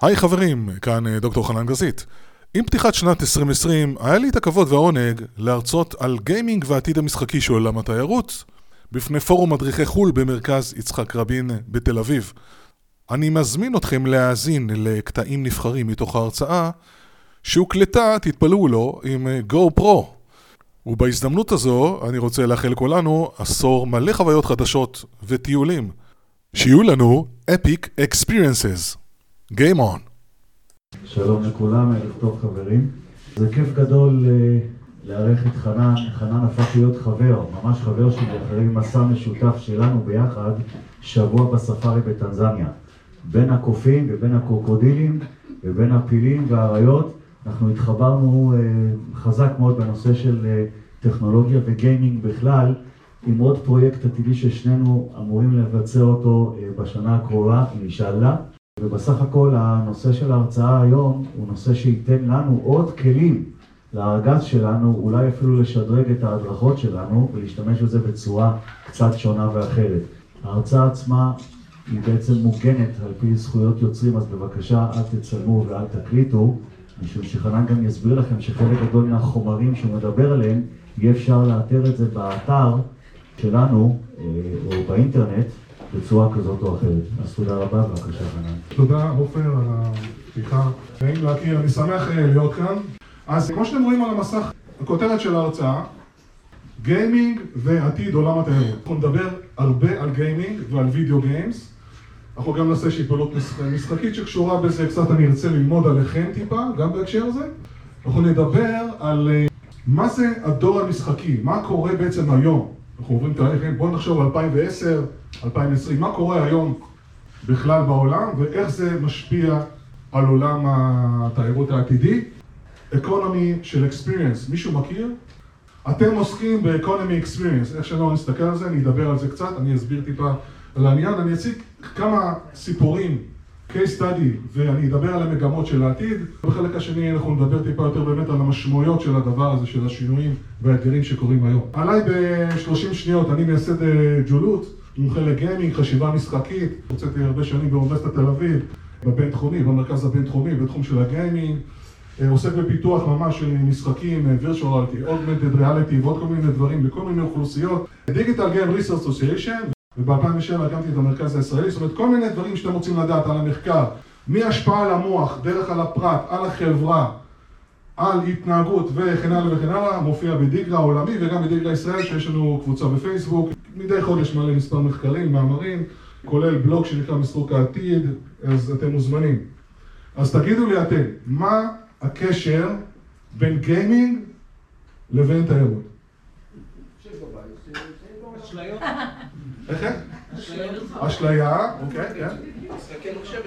היי חברים, כאן אה, דוקטור חנן גזית. עם פתיחת שנת 2020 היה לי את הכבוד והעונג להרצות על גיימינג והעתיד המשחקי של עולם התיירות בפני פורום מדריכי חו"ל במרכז יצחק רבין בתל אביב. אני מזמין אתכם להאזין לקטעים נבחרים מתוך ההרצאה שהוקלטה, תתפלאו לו, עם גו פרו. ובהזדמנות הזו אני רוצה לאחל לכולנו עשור מלא חוויות חדשות וטיולים. שיהיו לנו אפיק אקספיריאנסס. Game on. שלום לכולם, ערב טוב חברים. זה כיף גדול אה, לארח את חנן, חנן הפך להיות חבר, ממש חבר שלי, אחרי מסע משותף שלנו ביחד, שבוע בספארי בטנזניה. בין הקופים ובין הקרוקודילים ובין הפילים והאריות, אנחנו התחברנו אה, חזק מאוד בנושא של אה, טכנולוגיה וגיימינג בכלל, עם עוד פרויקט עתידי ששנינו אמורים לבצע אותו בשנה הקרובה, אינשאללה. ובסך הכל הנושא של ההרצאה היום הוא נושא שייתן לנו עוד כלים לארגז שלנו, אולי אפילו לשדרג את ההדרכות שלנו ולהשתמש בזה בצורה קצת שונה ואחרת. ההרצאה עצמה היא בעצם מוגנת על פי זכויות יוצרים, אז בבקשה אל תצלמו ואל תקליטו, משום שחנן גם יסביר לכם שחלק גדול מהחומרים שהוא מדבר עליהם, יהיה אפשר לאתר את זה באתר שלנו אה, או באינטרנט. בצורה כזאת או אחרת. אז תודה רבה, בבקשה חנן. תודה עופר על הפתיחה. נעים להכיר, אני שמח אה, להיות כאן. אז כמו שאתם רואים על המסך, הכותרת של ההרצאה, gaming ועתיד עולם התיירות. אנחנו נדבר הרבה על gaming ועל video games. אנחנו גם נעשה איזושהי פעילות משחקית שקשורה בזה, קצת אני ארצה ללמוד עליכם טיפה, גם בהקשר הזה. אנחנו נדבר על אה, מה זה הדור המשחקי, מה קורה בעצם היום. אנחנו עוברים תהליך, בואו נחשוב על 2010, 2020, מה קורה היום בכלל בעולם ואיך זה משפיע על עולם התיירות העתידי. אקונומי של אקספיריאנס, מישהו מכיר? אתם עוסקים באקונומי אקספיריאנס, איך שלא נסתכל על זה, אני אדבר על זה קצת, אני אסביר טיפה על העניין, אני אציג כמה סיפורים, case study, ואני אדבר על המגמות של העתיד. בחלק השני אנחנו נדבר טיפה יותר באמת על המשמעויות של הדבר הזה, של השינויים והאתגרים שקורים היום. עליי ב-30 שניות, אני מייסד אה, ג'ולות. מומחה לגיימינג, חשיבה משחקית, הוצאתי הרבה שנים באוניברסיטת תל אביב, בבין תחומי, במרכז הבין תחומי, בתחום של הגיימינג, אה, עוסק בפיתוח ממש של משחקים, אה, virtual reality, augmented reality ועוד כל מיני דברים בכל מיני אוכלוסיות. Digital Game Research Association, וב-2007 הקמתי את המרכז הישראלי, זאת אומרת כל מיני דברים שאתם רוצים לדעת על המחקר, מהשפעה על המוח, דרך על הפרט, על החברה, על התנהגות וכן הלאה וכן הלאה, מופיע בדיגרה העולמי וגם בדיגרה ישראל שיש לנו קבוצה בפייסבוק. מדי חודש מעלה מספר מחקרים, מאמרים, כולל בלוג שנקרא מסרוק העתיד, אז אתם מוזמנים. אז תגידו לי אתם, מה הקשר בין גיימינג לבין תיירות? איך איך? אשליה, אוקיי, כן. משחקי מחשב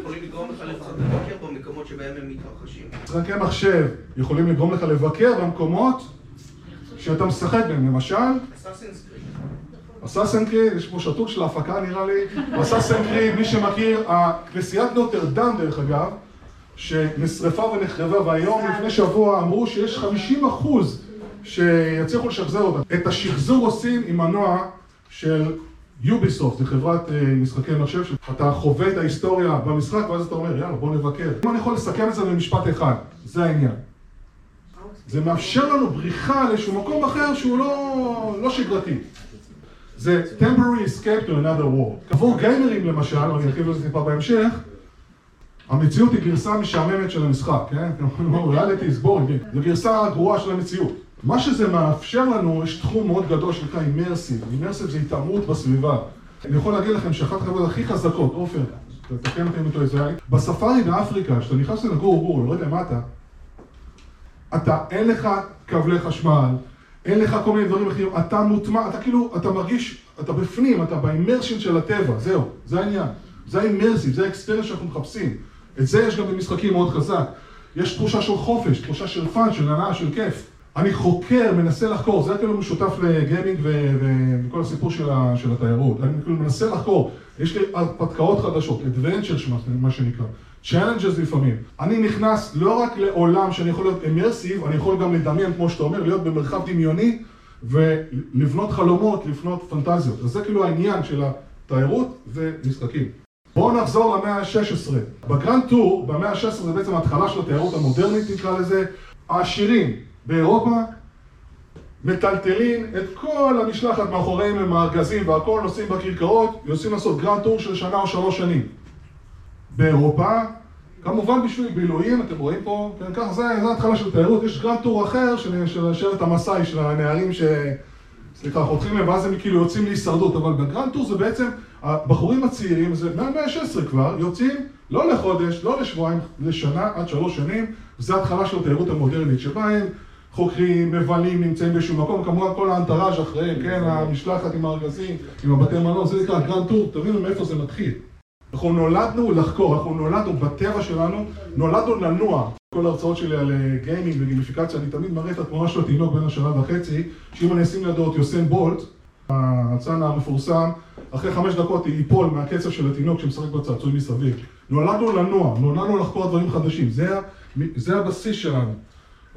יכולים לגרום לך לבקר במקומות שבהם הם מתרחשים. משחקי מחשב יכולים לגרום לך לבקר במקומות שאתה משחק בהם, למשל? אסאסן קריד, יש פה שטות של ההפקה נראה לי, אסאסן קריד, מי שמכיר, כנסיית נוטרדם דרך אגב, שנשרפה ונחרבה, והיום לפני שבוע אמרו שיש 50 אחוז שיצליחו לשחזר אותה. את השחזור עושים עם מנוע של יוביסופט, זו חברת משחקי מחשב, שאתה חווה את ההיסטוריה במשחק ואז אתה אומר יאללה בוא נבקר. אם אני יכול לסכם את זה במשפט אחד, זה העניין. זה מאפשר לנו בריחה לאיזשהו מקום אחר שהוא לא, לא שגרתי. זה temporary escape to another world. עבור גיימרים למשל, ואני ארחיב על זה טיפה בהמשך, המציאות היא גרסה משעממת של המשחק, כן? reality is boring, זו גרסה גרועה של המציאות. מה שזה מאפשר לנו, יש תחום מאוד גדול שנקרא immersive. immersive זה היטמעות בסביבה. אני יכול להגיד לכם שאחת החברות הכי חזקות, עופר, תתקן אותי אם אתה איזה בספארי באפריקה, כשאתה נכנס לגור גור, לא יודע מה אתה, אתה, אין לך כבלי חשמל, אין לך כל מיני דברים אחרים, אתה מוטמע, אתה כאילו, אתה מרגיש, אתה בפנים, אתה ב immersion של הטבע, זהו, זה העניין. זה ה immersive, זה ה experience שאנחנו מחפשים. את זה יש גם במשחקים מאוד חזק. יש תחושה של חופש, תחושה של fun, של הנאה, של כיף. אני חוקר, מנסה לחקור, זה כאילו משותף ל gaming וכל הסיפור של, של התיירות. אני כאילו מנסה לחקור, יש לי הרפתקאות חדשות, adventures מה שנקרא. challenges לפעמים. אני נכנס לא רק לעולם שאני יכול להיות immersive, אני יכול גם לדמיין, כמו שאתה אומר, להיות במרחב דמיוני ולבנות חלומות, לבנות פנטזיות. אז זה כאילו העניין של התיירות ומשחקים. בואו נחזור למאה ה-16. ב Grand Tour, במאה ה-16 זה בעצם ההתחלה של התיירות המודרנית נקרא לזה. העשירים באירופה מטלטלים את כל המשלחת מאחוריהם עם הארגזים והכל נוסעים בכרכרות, יוצאים לעשות Grand Tour של שנה או שלוש שנים. באירופה, כמובן בשביל בילויים, אתם רואים פה, כן, ככה זה, זה התחלה של תיירות, יש Grand Tour אחר של, של המסאי, של הנערים ש... סליחה, חותכים להם ואז הם כאילו יוצאים להישרדות, אבל ב Grand Tour זה בעצם, הבחורים הצעירים, זה מהמאה ה-16 כבר, יוצאים לא לחודש, לא לשבועיים, לשנה עד שלוש שנים, וזה התחלה של התיירות המודרנית, שבה הם חוקרים, מבלים, נמצאים באיזשהו מקום, כמובן כל ה entourage אחריהם, כן, המשלחת עם הארגזים, עם הבתי מלון, זה נקרא Grand Tour, תבינו מאיפה זה מתחיל. אנחנו נולדנו לחקור, אנחנו נולדנו בטבע שלנו, נולדנו לנוע. כל ההרצאות שלי על gaming וגימיפיקציה, אני תמיד מראה את התמונה של התינוק בין השנה וחצי, שאם אני אשים לידו את יוסן בולט, הצאן המפורסם, אחרי חמש דקות ייפול מהקצב של התינוק שמשחק בצעצועים מסביב. נולדנו לנוע, נולדנו לחקור דברים חדשים, זה, זה הבסיס שלנו.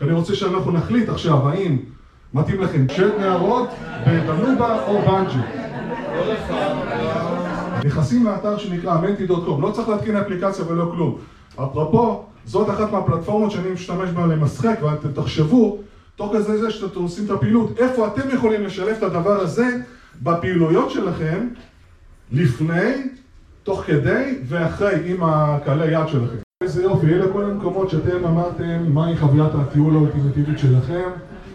אני רוצה שאנחנו נחליט עכשיו האם מתאים לכם שט נערות בנובה או בנג'י. נכנסים לאתר שנקרא menti.com, לא צריך להתקין אפליקציה ולא כלום. אפרופו, זאת אחת מהפלטפורמות שאני משתמש בה למשחק, ואתם תחשבו, תוך כזה זה שאתם עושים את הפעילות, איפה אתם יכולים לשלב את הדבר הזה בפעילויות שלכם, לפני, תוך כדי ואחרי, עם הקהלי יד שלכם. איזה יופי, אלה כל המקומות שאתם אמרתם מהי חוויית הטיול האולטימטיבית שלכם.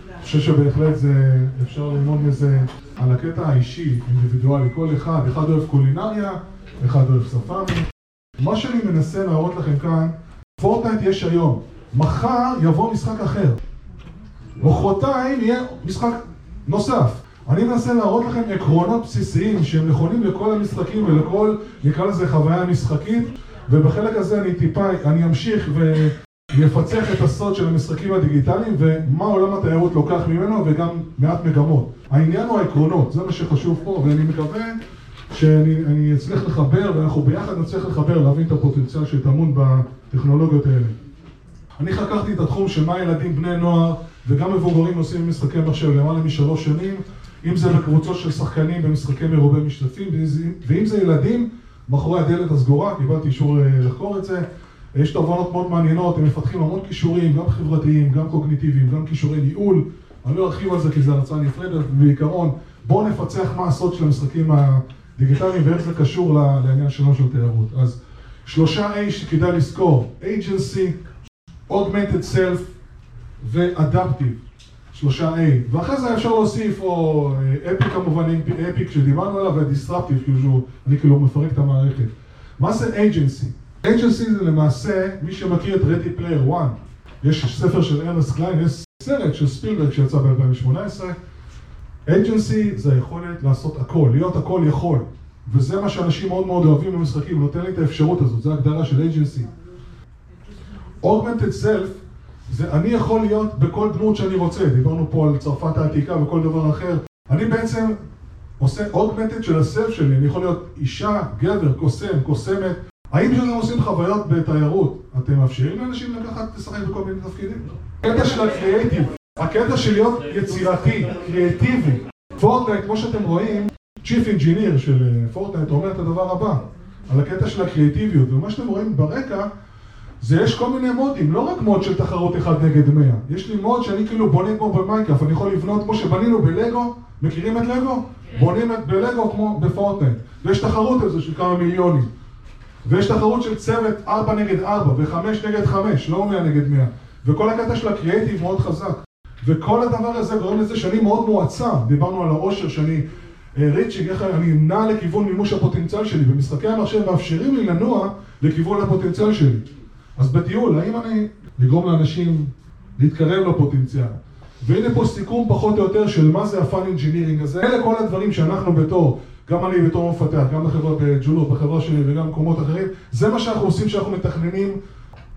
אני חושב שבהחלט זה, אפשר ללמוד מזה על הקטע האישי, אינדיבידואלי, כל אחד, אחד אוהב קולינריה, אחד אוהב ספארי. מה שאני מנסה להראות לכם כאן, פורטנייט יש היום, מחר יבוא משחק אחר, מחרתיים יהיה משחק נוסף. אני מנסה להראות לכם עקרונות בסיסיים שהם נכונים לכל המשחקים ולכל, נקרא לזה חוויה משחקית ובחלק הזה אני טיפה, אני אמשיך ויפצח את הסוד של המשחקים הדיגיטליים ומה עולם התיירות לוקח ממנו וגם מעט מגמות. העניין הוא העקרונות, זה מה שחשוב פה ואני מקווה שאני אצליח לחבר ואנחנו ביחד נצליח לחבר, להבין את הפוטנציאל שטמון בטכנולוגיות האלה. אני חקרתי את התחום של מה ילדים, בני נוער וגם מבוגרים עושים במשחקי מחשב למעלה משלוש שנים אם זה בקבוצות של שחקנים במשחקי מרובי משתתפים ואם זה ילדים מאחורי הדלת הסגורה, קיבלתי אישור לחקור את זה. יש תובנות מאוד מעניינות, הם מפתחים המון כישורים, גם חברתיים, גם קוגניטיביים, גם כישורי ניהול. אני לא ארחיב על זה כי זה הרצאה נפרדת, בעיקרון בואו נפצח מה הסוד של המשחקים הדיגיטליים ואיך זה קשור לעניין שלנו של תיירות. אז שלושה A שכדאי לזכור, agency, augmented self ו-adaptive, שלושה A. ואחרי זה אפשר להוסיף, או אפיק כמובן, אפיק שדיברנו עליו, ו-disruptive, כאילו אני כאילו מפרק את המערכת. מה זה agency? agency זה למעשה, מי שמכיר את Ready Player One, יש ספר של ארנס קליין, יש סרט של ספילברג שיצא ב-2018 agency זה היכולת לעשות הכל, להיות הכל יכול וזה מה שאנשים מאוד מאוד אוהבים במשחקים, נותן לי את האפשרות הזאת, זה הגדרה של agency augmented self זה אני יכול להיות בכל דמות שאני רוצה, דיברנו פה על צרפת העתיקה וכל דבר אחר. אני בעצם עושה augmented של הסלף שלי, אני יכול להיות אישה, גבר, קוסם, קוסמת. האם כשאתם עושים חוויות בתיירות, אתם מאפשרים לאנשים לקחת, לשחק בכל מיני תפקידים? הקטע של הקריאייטיב, הקטע של להיות יצירתי, קריאייטיבי פורטנייט, כמו שאתם רואים, chief engineer של פורטנייט אומר את הדבר הבא. על הקטע של הקריאטיביות, ומה שאתם רואים ברקע זה יש כל מיני mode ים, לא רק mode של תחרות אחד נגד מאה. יש לי mode שאני כאילו בונה כמו במייקאפ, אני יכול לבנות כמו שבנינו בלגו, מכירים את לגו? בונים בלגו כמו בפורטנייט. ויש תחרות על זה של כמה מיליונים. ויש תחרות של צוות 4 נגד 4 ו-5 נגד 5, לא 100 נגד 100 וכל הקטע של הקריאייטיב מאוד חזק. וכל הדבר הזה גורם לזה שאני מאוד מועצם. דיברנו על העושר שאני reaching, איך אני נע לכיוון מימוש הפוטנציאל שלי. ומשחקי המחשב מאפשרים לי לנוע לכיוון הפוטנציאל שלי אז בטיול, האם אני לגרום לאנשים להתקרב לפוטנציאל? והנה פה סיכום פחות או יותר של מה זה ה fun engineering הזה. אלה כל הדברים שאנחנו בתור גם אני בתור מפתח, גם בחברה בג'ולו, בחברה שלי וגם במקומות אחרים זה מה שאנחנו עושים כשאנחנו מתכננים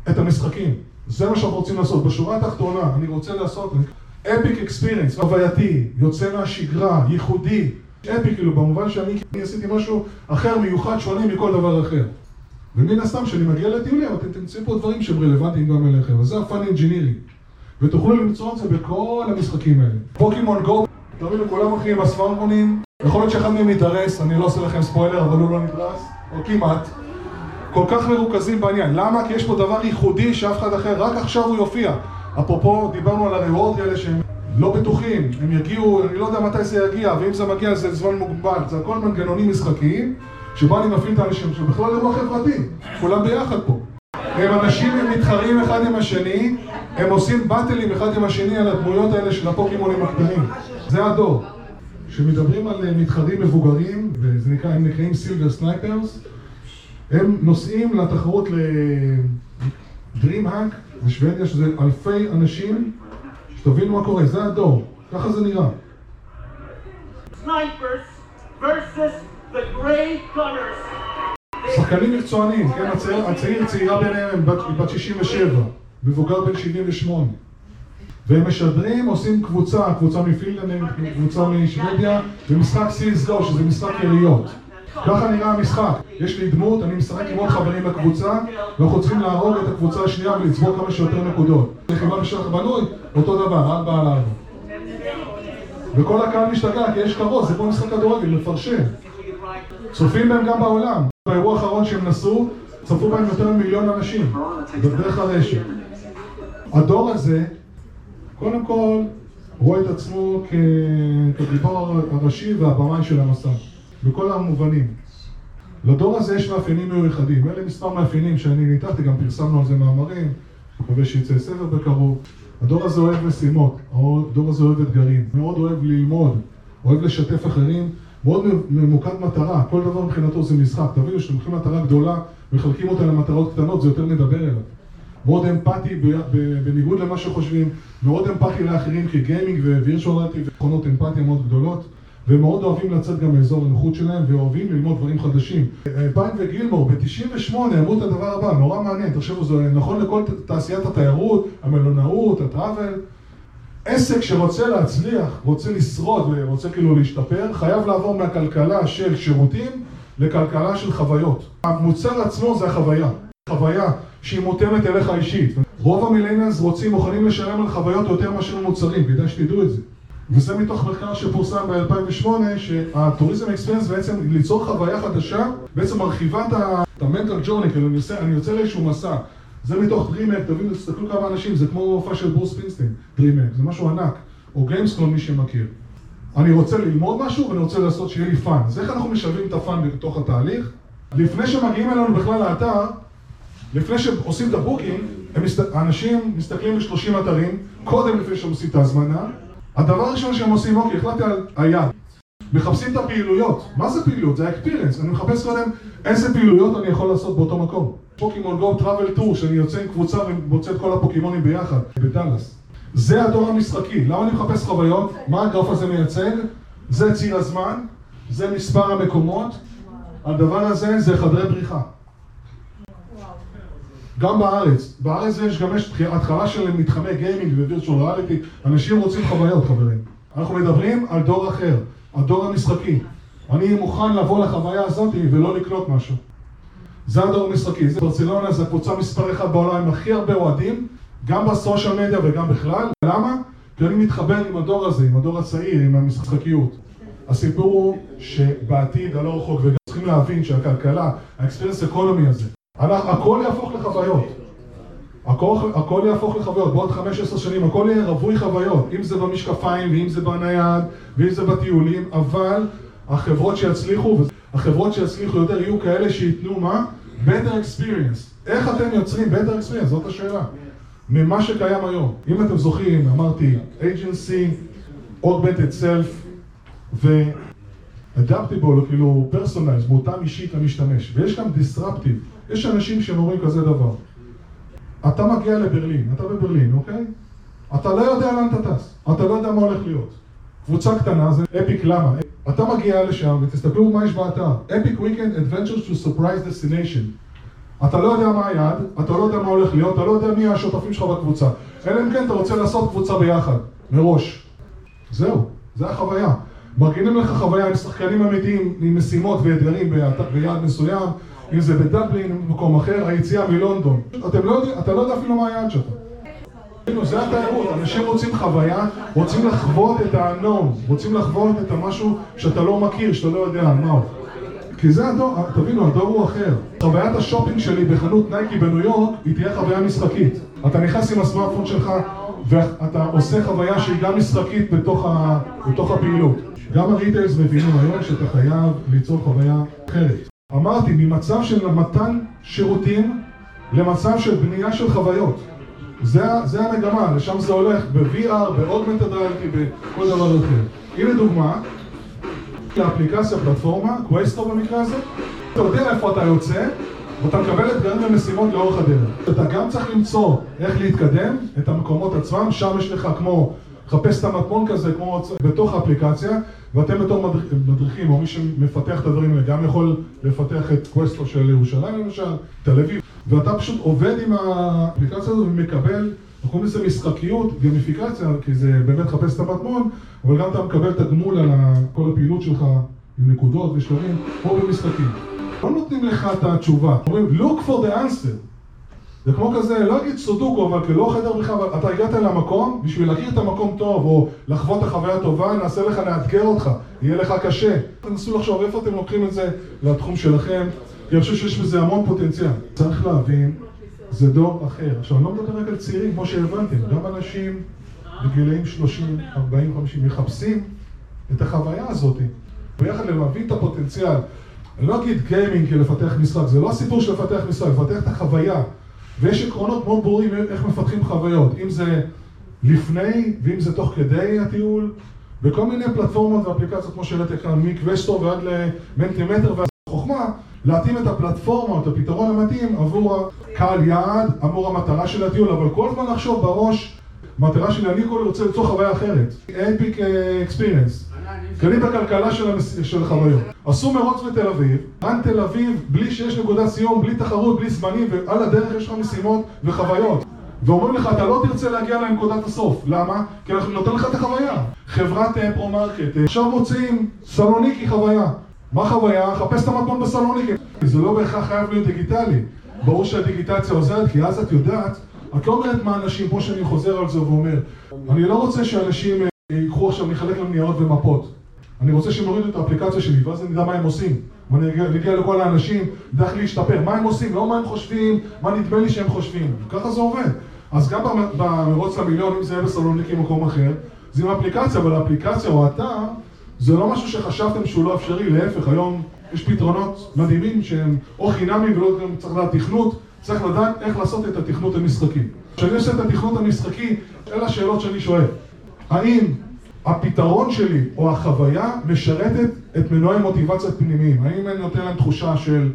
את המשחקים. זה מה שאנחנו רוצים לעשות. בשורה התחתונה, אני רוצה לעשות epic experience, חווייתי, יוצא מהשגרה, ייחודי. epic כאילו במובן שאני עשיתי משהו אחר, מיוחד, שונה מכל דבר אחר ומן הסתם כשאני מגיע לטיולים אתם תמצאו פה דברים שהם רלוונטיים גם אליכם אז זה ה fun engineering ותוכלו למצוא את זה בכל המשחקים האלה פוקימון גו, תראו כולם הולכים עם הסמארטפונים יכול להיות שאחד מהם יידרס, אני לא עושה לכם ספוילר אבל הוא לא נדרס או כמעט כל כך מרוכזים בעניין. למה? כי יש פה דבר ייחודי שאף אחד אחר, רק עכשיו הוא יופיע. אפרופו, דיברנו על הריוורד האלה שהם לא בטוחים, הם יגיעו, אני לא יודע מתי זה יגיע, ואם זה מגיע זה זמן מוגבל, זה הכל מנגנונים משחקיים, שבו אני מפעיל את האנשים, שבכלל אירוע חברתי, כולם ביחד פה. הם אנשים, הם מתחרים אחד עם השני, הם עושים באטלים אחד עם השני על הדמויות האלה של הפוקימונים הקטנים. זה הדור. כשמדברים על אה, מתחרים מבוגרים, וזה נקרא, הם נקראים Silver Snipers, הם נוסעים לתחרות לדרימהאק בשוודיה, שזה אלפי אנשים, שתבינו מה קורה, זה הדור, ככה זה נראה. snipers versus. שחקנים מקצוענים, כן, הצעיר, הצעיר צעירה ביניהם, בת, בת 67, מבוגר בן 78. והם משדרים, עושים קבוצה, קבוצה מפינלנד, קבוצה משוודיה, ומשחק CSGO, שזה משחק יריות. ככה נראה המשחק. יש לי דמות, אני משחק עם עוד חברים בקבוצה, ואנחנו צריכים להרוג את הקבוצה השנייה ולצבור כמה שיותר נקודות. לחימה בשטח בנוי, אותו דבר, ארבע על ארבע. וכל הקהל משתגע, כי יש כרוז, זה כמו משחק כדורגל, לפרשן. צופים בהם גם בעולם. באירוע האחרון שהם נסעו, צפו בהם יותר ממיליון אנשים, בדרך הרשת. הדור הזה, קודם כל, רואה את עצמו. כגיבור הראשי והבמאי של המסע, בכל המובנים. לדור הזה יש מאפיינים מיוחדים, אלה מספר מאפיינים שאני ניתחתי, גם פרסמנו על זה מאמרים, מקווה שיצא ספר בקרוב. הדור הזה אוהב משימות, הדור הזה אוהב אתגרים, מאוד אוהב ללמוד, אוהב לשתף אחרים, מאוד ממוקד מטרה, כל דבר מבחינתו זה משחק. תבינו שאתם לוקחים מטרה גדולה ומחלקים אותה למטרות קטנות, זה יותר מדבר אליו. מאוד אמפתי, בניגוד למה שחושבים, מאוד אמפתי לאחרים, כי גיימינג ווירטואליטי ותכונות אמפתיה מאוד גדולות, והם מאוד אוהבים לצאת גם מאזור הנוחות שלהם, ואוהבים ללמוד דברים חדשים. אה, פיין וגילמור ב-98 אמרו את הדבר הבא, נורא מעניין, תחשבו, זה נכון לכל תעשיית התיירות, המלונאות, הטראבל. עסק שרוצה להצליח, רוצה לשרוד ורוצה כאילו להשתפר, חייב לעבור מהכלכלה של שירותים לכלכלה של חוויות. המוצר עצמו זה החוויה. חוויה שהיא מותאמת אליך אישית. רוב המילניאלס רוצים, מוכנים לשלם על חוויות יותר מאשר מוצרים, כדאי שתדעו את זה. וזה מתוך מחקר שפורסם ב-2008, שהטוריזם אקספרנס בעצם ליצור חוויה חדשה, בעצם מרחיבה את ה- את המנטל ג'ורני, כאילו אני יוצא לאיזשהו מסע. זה מתוך DreamHack, תבינו, תסתכלו כמה אנשים, זה כמו הופעה של ברוס פינסטיין, DreamHack, זה משהו ענק, או גיימסקון, מי שמכיר. אני רוצה ללמוד משהו ואני רוצה לעשות שיהיה לי fun. אז איך אנחנו משלבים את ה fun בתוך התהליך? לפני שמגיעים אלינו בכלל לאתר, לפני שעושים את ה booking, מסת... האנשים מסתכלים ב-30 אתרים, קודם לפני שהם עושים את ההזמנה. הדבר הראשון שהם עושים, אוקיי, החלטתי על היעד. מחפשים את הפעילויות. מה זה פעילות? זה ה experience. אני מחפש קודם איזה פעילויות אני יכול לעשות באותו מקום. פוקימון גו travel tour, שאני יוצא עם קבוצה ומוצא את כל הפוקימונים ביחד, בדאלאס. זה הדור המשחקי. למה אני מחפש חוויות? מה הגרף הזה מייצג? זה ציר הזמן, זה מספר המקומות. הדבר הזה זה חדרי בריחה. גם בארץ. בארץ יש גם יש התחלה של מתחמי גיימינג ווירטואל ריאליטי. אנשים רוצים חוויות, חברים. אנחנו מדברים על דור אחר, הדור המשחקי. אני מוכן לבוא לחוויה הזאת ולא לקנות משהו. זה הדור המשחקי. זה ברצלונה, זו הקבוצה מספר אחת בעולם עם הכי הרבה אוהדים, גם בסושיאל מדיה וגם בכלל. למה? כי אני מתחבר עם הדור הזה, עם הדור הצעיר, עם המשחקיות. הסיפור הוא שבעתיד הלא רחוק, וגם צריכים להבין שהכלכלה, האקספרנס אקונומי הזה, אנחנו- הכל יהפוך לחוויות. הכל, הכל יהפוך לחוויות, בעוד 15 שנים הכל יהיה רווי חוויות, אם זה במשקפיים, ואם זה בנייד, ואם זה בטיולים, אבל החברות שיצליחו, החברות שיצליחו יותר יהיו כאלה שייתנו מה? better experience. איך אתם יוצרים better experience? זאת השאלה. ממה שקיים היום. אם אתם זוכרים, אמרתי, agency, augmented self, ו-adaptable, כאילו personalized, מותאם אישית למשתמש. ויש גם disruptive. יש אנשים שהם אומרים כזה דבר. אתה מגיע לברלין, אתה בברלין, אוקיי? אתה לא יודע לאן אתה טס, אתה לא יודע מה הולך להיות. קבוצה קטנה זה אפיק למה? אתה מגיע לשם ותסתכלו מה יש באתר. אפיק weekend adventures to surprise destination. אתה לא יודע מה היעד, אתה לא יודע מה הולך להיות, אתה לא יודע מי השותפים שלך בקבוצה. אלא אם כן אתה רוצה לעשות קבוצה ביחד, מראש. זהו, זה החוויה. מארגנים לך חוויה עם שחקנים אמיתיים, עם משימות ואתגרים ביעד- מסוים, אם זה בדבלין, במקום אחר, היציאה מלונדון. אתם לא יודעים, אתה לא יודע אפילו מה היעד שלך. זה התיירות, אנשים רוצים חוויה, רוצים לחוות את ה-unknown, רוצים לחוות את המשהו שאתה לא מכיר, שאתה לא יודע על מה הוא. כי זה הדור, תבינו, הדור הוא אחר. חוויית השופינג שלי בחנות נייקי בניו יורק, היא תהיה חוויה משחקית. אתה נכנס עם הסמארטפון שלך, ואתה עושה חוויה שהיא גם משחקית בתוך, ה, בתוך הפעילות. גם ה retailers מבינים היום שאתה חייב ליצור חוויה אחרת. אמרתי, ממצב של מתן שירותים למצב של בנייה של חוויות. זה, זה המגמה, לשם זה הולך ב-VR, ב-Augmented Reality, בכל דבר אחר. הנה דוגמה, לאפליקציה, פלטפורמה, קווסטו במקרה הזה, אתה יודע איפה אתה יוצא, ואתה מקבל אתגרים ומשימות לאורך הדרך. אתה גם צריך למצוא איך להתקדם, את המקומות עצמם, שם יש לך כמו, חפש את המטמון כזה, כמו בתוך האפליקציה, ואתם בתור מדריכים, או מי שמפתח את הדברים האלה, גם יכול לפתח את קווסטו של ירושלים למשל, תל אביב, ואתה פשוט עובד עם האפליקציה הזו ומקבל, אנחנו קוראים לזה משחקיות, גמיפיקציה, כי זה באמת חפש את המטמון, אבל גם אתה מקבל תגמול על כל הפעילות שלך עם נקודות ושלבים, כמו במשחקים. לא נותנים לך את התשובה, אומרים look for the answer. זה כמו כזה, לא אגיד סודוקו, אבל כלא חדר בכלל, אבל אתה הגעת למקום, בשביל להכיר את המקום טוב, או לחוות את החוויה הטובה, נעשה לך לאתגר אותך, יהיה לך קשה. תנסו לחשוב איפה אתם לוקחים את זה לתחום שלכם, כי אני חושב שיש בזה המון פוטנציאל. צריך להבין, זה דור אחר. עכשיו, אני לא מדבר רק על צעירים, כמו שהבנתם, גם אנשים בגילאים 30, 40, 50, מחפשים את החוויה הזאת, ביחד להבין את הפוטנציאל. אני לא אגיד גיימינג כלפתח משחק, זה לא הסיפור של לפתח משחק, לפתח את החוויה. ויש עקרונות מאוד ברורים איך מפתחים חוויות, אם זה לפני ואם זה תוך כדי הטיול, בכל מיני פלטפורמות ואפליקציות כמו שהראיתי כאן, מקווסטור ועד למנטימטר והחוכמה, להתאים את הפלטפורמה, את הפתרון המתאים עבור הקהל יעד, עבור המטרה של הטיול, אבל כל הזמן לחשוב בראש, מטרה שלי, אני כל רוצה ליצור חוויה אחרת, אפיק אקספיריאנס. קנים בכלכלה של. של החוויות. עשו מרוץ בתל אביב, רן תל אביב, בלי שיש נקודת סיום, בלי תחרות, בלי זמנים, ועל הדרך יש לך משימות וחוויות. ואומרים לך, אתה לא תרצה להגיע לנקודת הסוף. למה? כי אנחנו נותן לך את החוויה. חברת פרו-מרקט, עכשיו מוציאים סלוניקי חוויה. מה חוויה? חפש את המטמון בסלוניקי. זה לא בהכרח חייב להיות דיגיטלי. ברור שהדיגיטציה עוזרת, כי אז את יודעת, את לא אומרת מה אנשים, כמו שאני חוזר על זה ואומר, אני לא רוצה שאנשים ייקחו עכשיו, נחלק להם ניירות ומפות. אני רוצה שהם יורידו את האפליקציה שלי, ואז אני אדע מה הם עושים. ואני אגיע לכל האנשים, איך להשתפר. מה הם עושים, לא מה הם חושבים, מה נדמה לי שהם חושבים. ככה זה עובד. אז גם במרוץ למיליון, אם זה יהיה בסלוניקי או מקום אחר, זה עם אפליקציה, אבל האפליקציה או האתר, זה לא משהו שחשבתם שהוא לא אפשרי, להפך, היום יש פתרונות מדהימים שהם או חינמים ולא גם צריך לדעת תכנות, צריך לדעת איך לעשות את התכנות המשחקי. כשאני עושה את התכנות המשחקי, אלה השאלות שאני שואל. האם הפתרון שלי או החוויה משרתת את מנועי מוטיבציה פנימיים? האם אני נותן להם תחושה של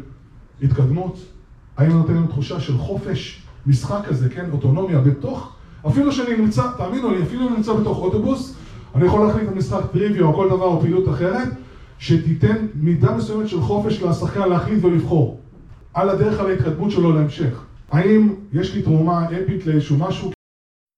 התקדמות? האם אני נותן להם תחושה של חופש? משחק כזה, כן? אוטונומיה בתוך, אפילו שאני נמצא, תאמינו לי, אפילו אני נמצא בתוך אוטובוס, אני יכול להחליט על משחק טריוויה או כל דבר או פעילות אחרת, שתיתן מידה מסוימת של חופש לשחקן להחליט ולבחור. על הדרך על ההתקדמות שלו להמשך. האם יש לי תרומה אפית לאיזשהו משהו?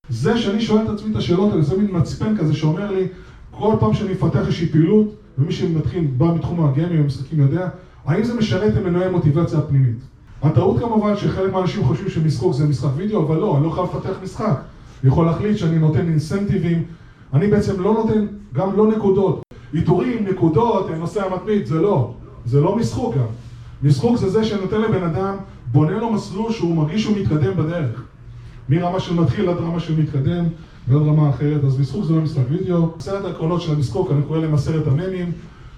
זה שאני שואל את עצמי את השאלות האלה, זה מין מצפן כזה שאומר לי, כל פעם שאני מפתח איזושהי פעילות, ומי שמתחיל, בא מתחום הגיימים ומשחקים יודע, האם זה משרת את מנועי המוטיבציה הפנימית? הטעות כמובן שחלק מהאנשים חושבים שמשחוק זה משחק וידאו, אבל לא, אני לא חייב לפתח משחק. אני יכול להחליט שאני נותן אינסנטיבים, אני בעצם לא נותן, גם לא נקודות. עיטורים, נקודות, נושא המתמיד, זה לא. זה לא משחוק גם. משחוק זה זה שנותן לבן אדם, בונה לו מסלול שהוא מרגיש שהוא מתקדם בדרך. מרמה של מתחיל עד רמה של מתקדם ועד רמה אחרת, אז משחוק זה לא משחק וידאו. עשרת העקרונות של המשחוק, אני קורא להם עשרת הממים,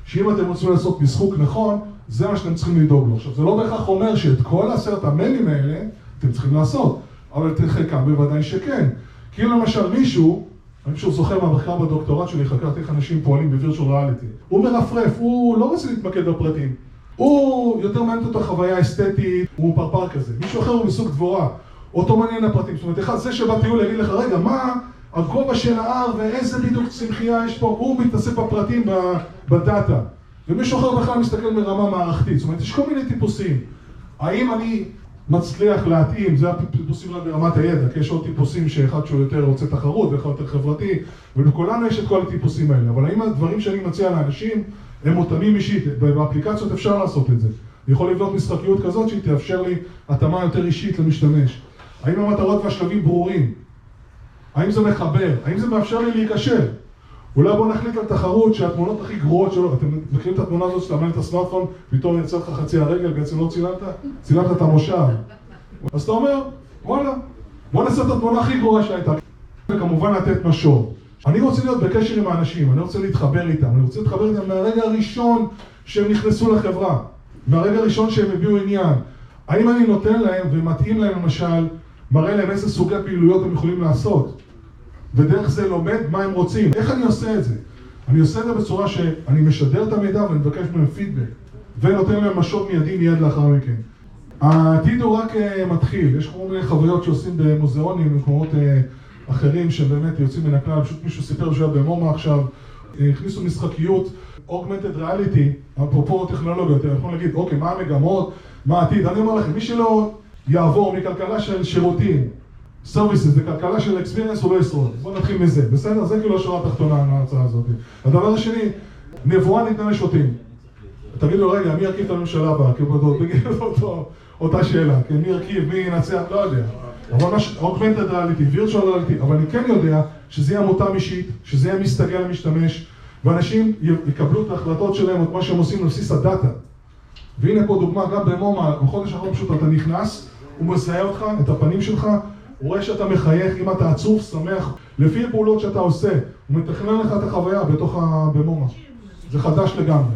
שאם אתם רוצים לעשות משחוק נכון, זה מה שאתם צריכים לדאוג לו. עכשיו, זה לא בהכרח אומר שאת כל עשרת הממים האלה אתם צריכים לעשות, אבל את חלקם בוודאי שכן. כי אם למשל מישהו, אני פשוט זוכר מהמחקר בדוקטורט שלי, חקרתי איך אנשים פועלים בווירטואל ריאליטי. הוא מרפרף, הוא לא רוצה להתמקד בפרטים. הוא יותר מעניין אותו חוויה אסתטית, הוא פרפר כזה. מישהו אחר הוא מסוג דבורה. אותו מעניין הפרטים. זאת אומרת, אחד, זה שבטיול יגיד לך, רגע, מה הגובה של ההר ואיזה בדיוק צמחייה יש פה, הוא מתעסק בפרטים בדאטה. ומישהו אחר בכלל מסתכל מרמה מערכתית. זאת אומרת, יש כל מיני טיפוסים. האם אני מצליח להתאים, זה הטיפוסים רק ברמת הידע, כי יש עוד טיפוסים שאחד שהוא יותר רוצה תחרות ואחד יותר חברתי, ולכולנו יש את כל הטיפוסים האלה. אבל האם הדברים שאני מציע לאנשים הם מותאמים אישית, באפליקציות אפשר לעשות את זה. אני יכול לבנות משחקיות כזאת שהיא תאפשר לי התאמה יותר אישית למשתמש. האם המטרות והשלבים ברורים? האם זה מחבר? האם זה מאפשר לי להיקשר? אולי בוא נחליט על תחרות שהתמונות הכי גרועות שלו, אתם מכירים את התמונה הזאת שאתה מאמן את הסמארטפון, פתאום יצא לך חצי הרגל, בעצם לא צילמת? צילמת את המושב. אז אתה אומר, וואלה, בוא נעשה את התמונה הכי גרועה שהייתה. וכמובן לתת משוב. אני רוצה להיות בקשר עם האנשים, אני רוצה להתחבר איתם, אני רוצה להתחבר איתם מהרגע הראשון שהם נכנסו לחברה, מהרגע הראשון שהם הביאו עניין. האם אני נותן להם ומתאים להם למשל, מראה להם איזה סוגי פעילויות הם יכולים לעשות, ודרך זה לומד מה הם רוצים. איך אני עושה את זה? אני עושה את זה בצורה שאני משדר את המידע ואני מבקש מהם פידבק, ונותן להם משוב מיידי מיד לאחר מכן. העתיד הוא רק uh, מתחיל, יש כל מיני חוויות שעושים במוזיאונים, במקומות uh, אחרים שבאמת יוצאים מן הכלל, פשוט מישהו סיפר שהוא היה במומה עכשיו, uh, הכניסו משחקיות, augmented reality, אפרופו טכנולוגיות, אתם יכולים להגיד, אוקיי, מה המגמות, מה העתיד, אני אומר לכם, מי שלא יעבור מכלכלה של שירותים, services, לכלכלה של experience הוא לא ישרוד, בואו נתחיל מזה, בסדר? זה כאילו השורה התחתונה מההרצאה הזאת. הדבר השני, נבואה ניתנה לשוטים. תגידו, רגע, מי ירכיב את הממשלה הבאה? כאילו, בגלל אותו, אותה שאלה, כן, מי ירכיב, מי ינצח, לא יודע. אבל מה ש... augmented reality, virtual reality, אבל אני כן יודע שזה יהיה מותאם אישית, שזה יהיה מסתגל למשתמש, ואנשים יקבלו את ההחלטות שלהם, את מה שהם עושים על בסיס הדאטה. והנה פה דוגמה, גם במומה, בחודש האחרון פשוט אתה נכנס, הוא מזהה אותך, את הפנים שלך, הוא רואה שאתה מחייך, אם אתה עצוב, שמח, לפי הפעולות שאתה עושה, הוא מתכנן לך את החוויה בתוך ה... במומה. זה חדש לגמרי.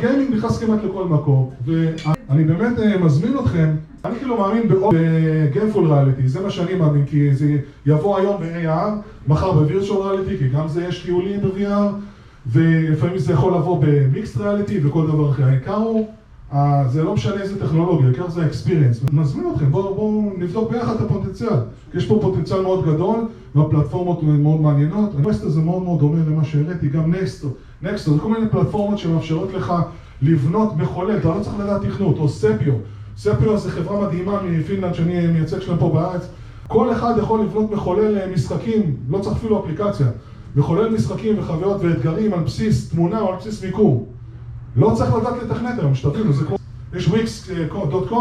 גיימינג נכנס כמעט לכל מקום, ואני באמת אה, מזמין אתכם, אני כאילו מאמין בגיימפול ריאליטי, זה מה שאני מאמין, כי זה יבוא היום ב-AR, מחר ב-Virtual ריאליטי, כי גם זה יש טיולים ב-VR, ולפעמים זה יכול לבוא במיקסט ריאליטי וכל דבר אחר. העיקר הוא, זה לא משנה איזה טכנולוגיה, העיקר זה ה-experience. נזמין אתכם, בואו בוא נבדוק ביחד את הפוטנציאל. יש פה פוטנציאל מאוד גדול, והפלטפורמות מאוד מעניינות. הווסט הזה מאוד מאוד דומה למה שהראיתי, גם נקסטו. נקסטו, זה כל מיני פלטפורמות שמאפשרות לך לבנות מחולל, אתה לא צריך לדעת תכנות, או ספיו. ספיו זה חברה מדהימה מפינלנד שאני מייצג שלהם פה בארץ. כל אחד יכול לבנות מחולל משחקים, לא צריך אפילו אפליקציה. מחולל משחקים וחוויות ואתגרים על בסיס תמונה או על בסיס מיקום. לא צריך לדעת לתכנת היום, שתבינו, זה כמו... יש wix.com,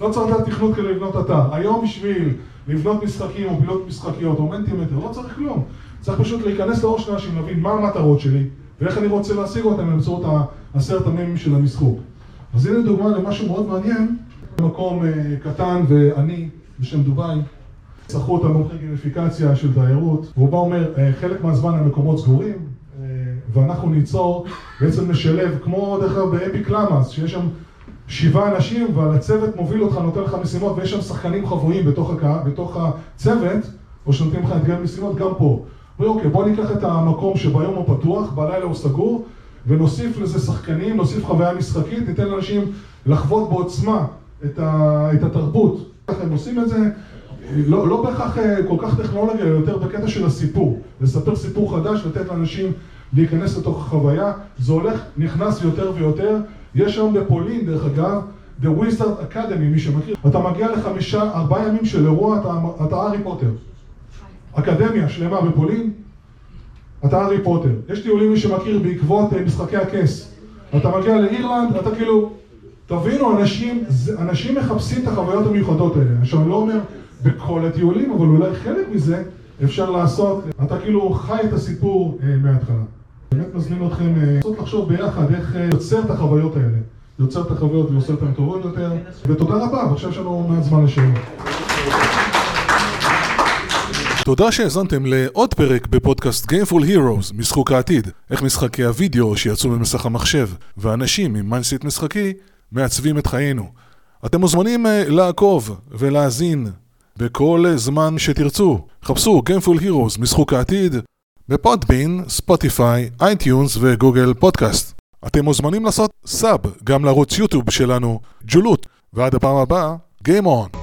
לא צריך לדעת תכנות כדי לבנות אתר. היום בשביל לבנות משחקים או פעילות משחקיות או מנטימטר, לא צריך כלום. צריך פשוט להיכנס לראש של אנשים, להבין מה המטרות שלי ואיך אני רוצה להשיג אותם באמצעות העשרת המ"מים של המשחוק. אז הנה דוגמה למשהו מאוד מעניין, במקום קטן ועני בשם דובאי. צרכו אותם מומחי גימיפיקציה של תיירות, והוא בא אומר, חלק מהזמן המקומות סגורים, ואנחנו ניצור, בעצם נשלב, כמו דרך אגב באפיק למאס, שיש שם שבעה אנשים, ועל הצוות מוביל אותך, נותן לך משימות, ויש שם שחקנים חבויים בתוך, הקה, בתוך הצוות, או שנותנים לך אתגר משימות, גם פה. אומרים, אוקיי, בוא ניקח את המקום שביום הוא פתוח, בלילה הוא סגור, ונוסיף לזה שחקנים, נוסיף חוויה משחקית, ניתן לאנשים לחוות בעוצמה את, ה, את התרבות. ככה הם עושים את זה. לא, לא בהכרח כל כך טכנולוגיה, אלא יותר בקטע של הסיפור. לספר סיפור חדש, לתת לאנשים להיכנס לתוך החוויה. זה הולך, נכנס יותר ויותר. יש היום בפולין, דרך אגב, The Wizard Academy, מי שמכיר. אתה מגיע לחמישה, ארבעה ימים של אירוע, אתה, אתה הארי פוטר. אקדמיה שלמה בפולין, אתה הארי פוטר. יש טיולים, מי שמכיר, בעקבות משחקי הכס. אתה מגיע לאירלנד, אתה כאילו... תבינו, אנשים, אנשים מחפשים את החוויות המיוחדות האלה. עכשיו, אני לא אומר בכל הטיולים, אבל אולי חלק מזה אפשר לעשות. אתה כאילו חי את הסיפור אה, מההתחלה. באמת מזמין אתכם אה, לנסות לחשוב ביחד איך אה, יוצר את החוויות האלה. יוצר את החוויות ועושה אותן טובות יותר. ותודה רבה, ועכשיו יש לנו מעט זמן לשאלות. תודה שהאזנתם לעוד פרק בפודקאסט Gameful Heroes, משחוק העתיד. איך משחקי הוידאו שיצאו ממסך המחשב, ואנשים עם mindset משחקי מעצבים את חיינו. אתם מוזמנים לעקוב ולהאזין בכל זמן שתרצו. חפשו Gameful Heroes, משחוק העתיד, ב Podbean, Spotify, iTunes ו Google Podcast. אתם מוזמנים לעשות סאב גם לערוץ יוטיוב שלנו, ג'ולות. ועד הפעם הבאה, Game On!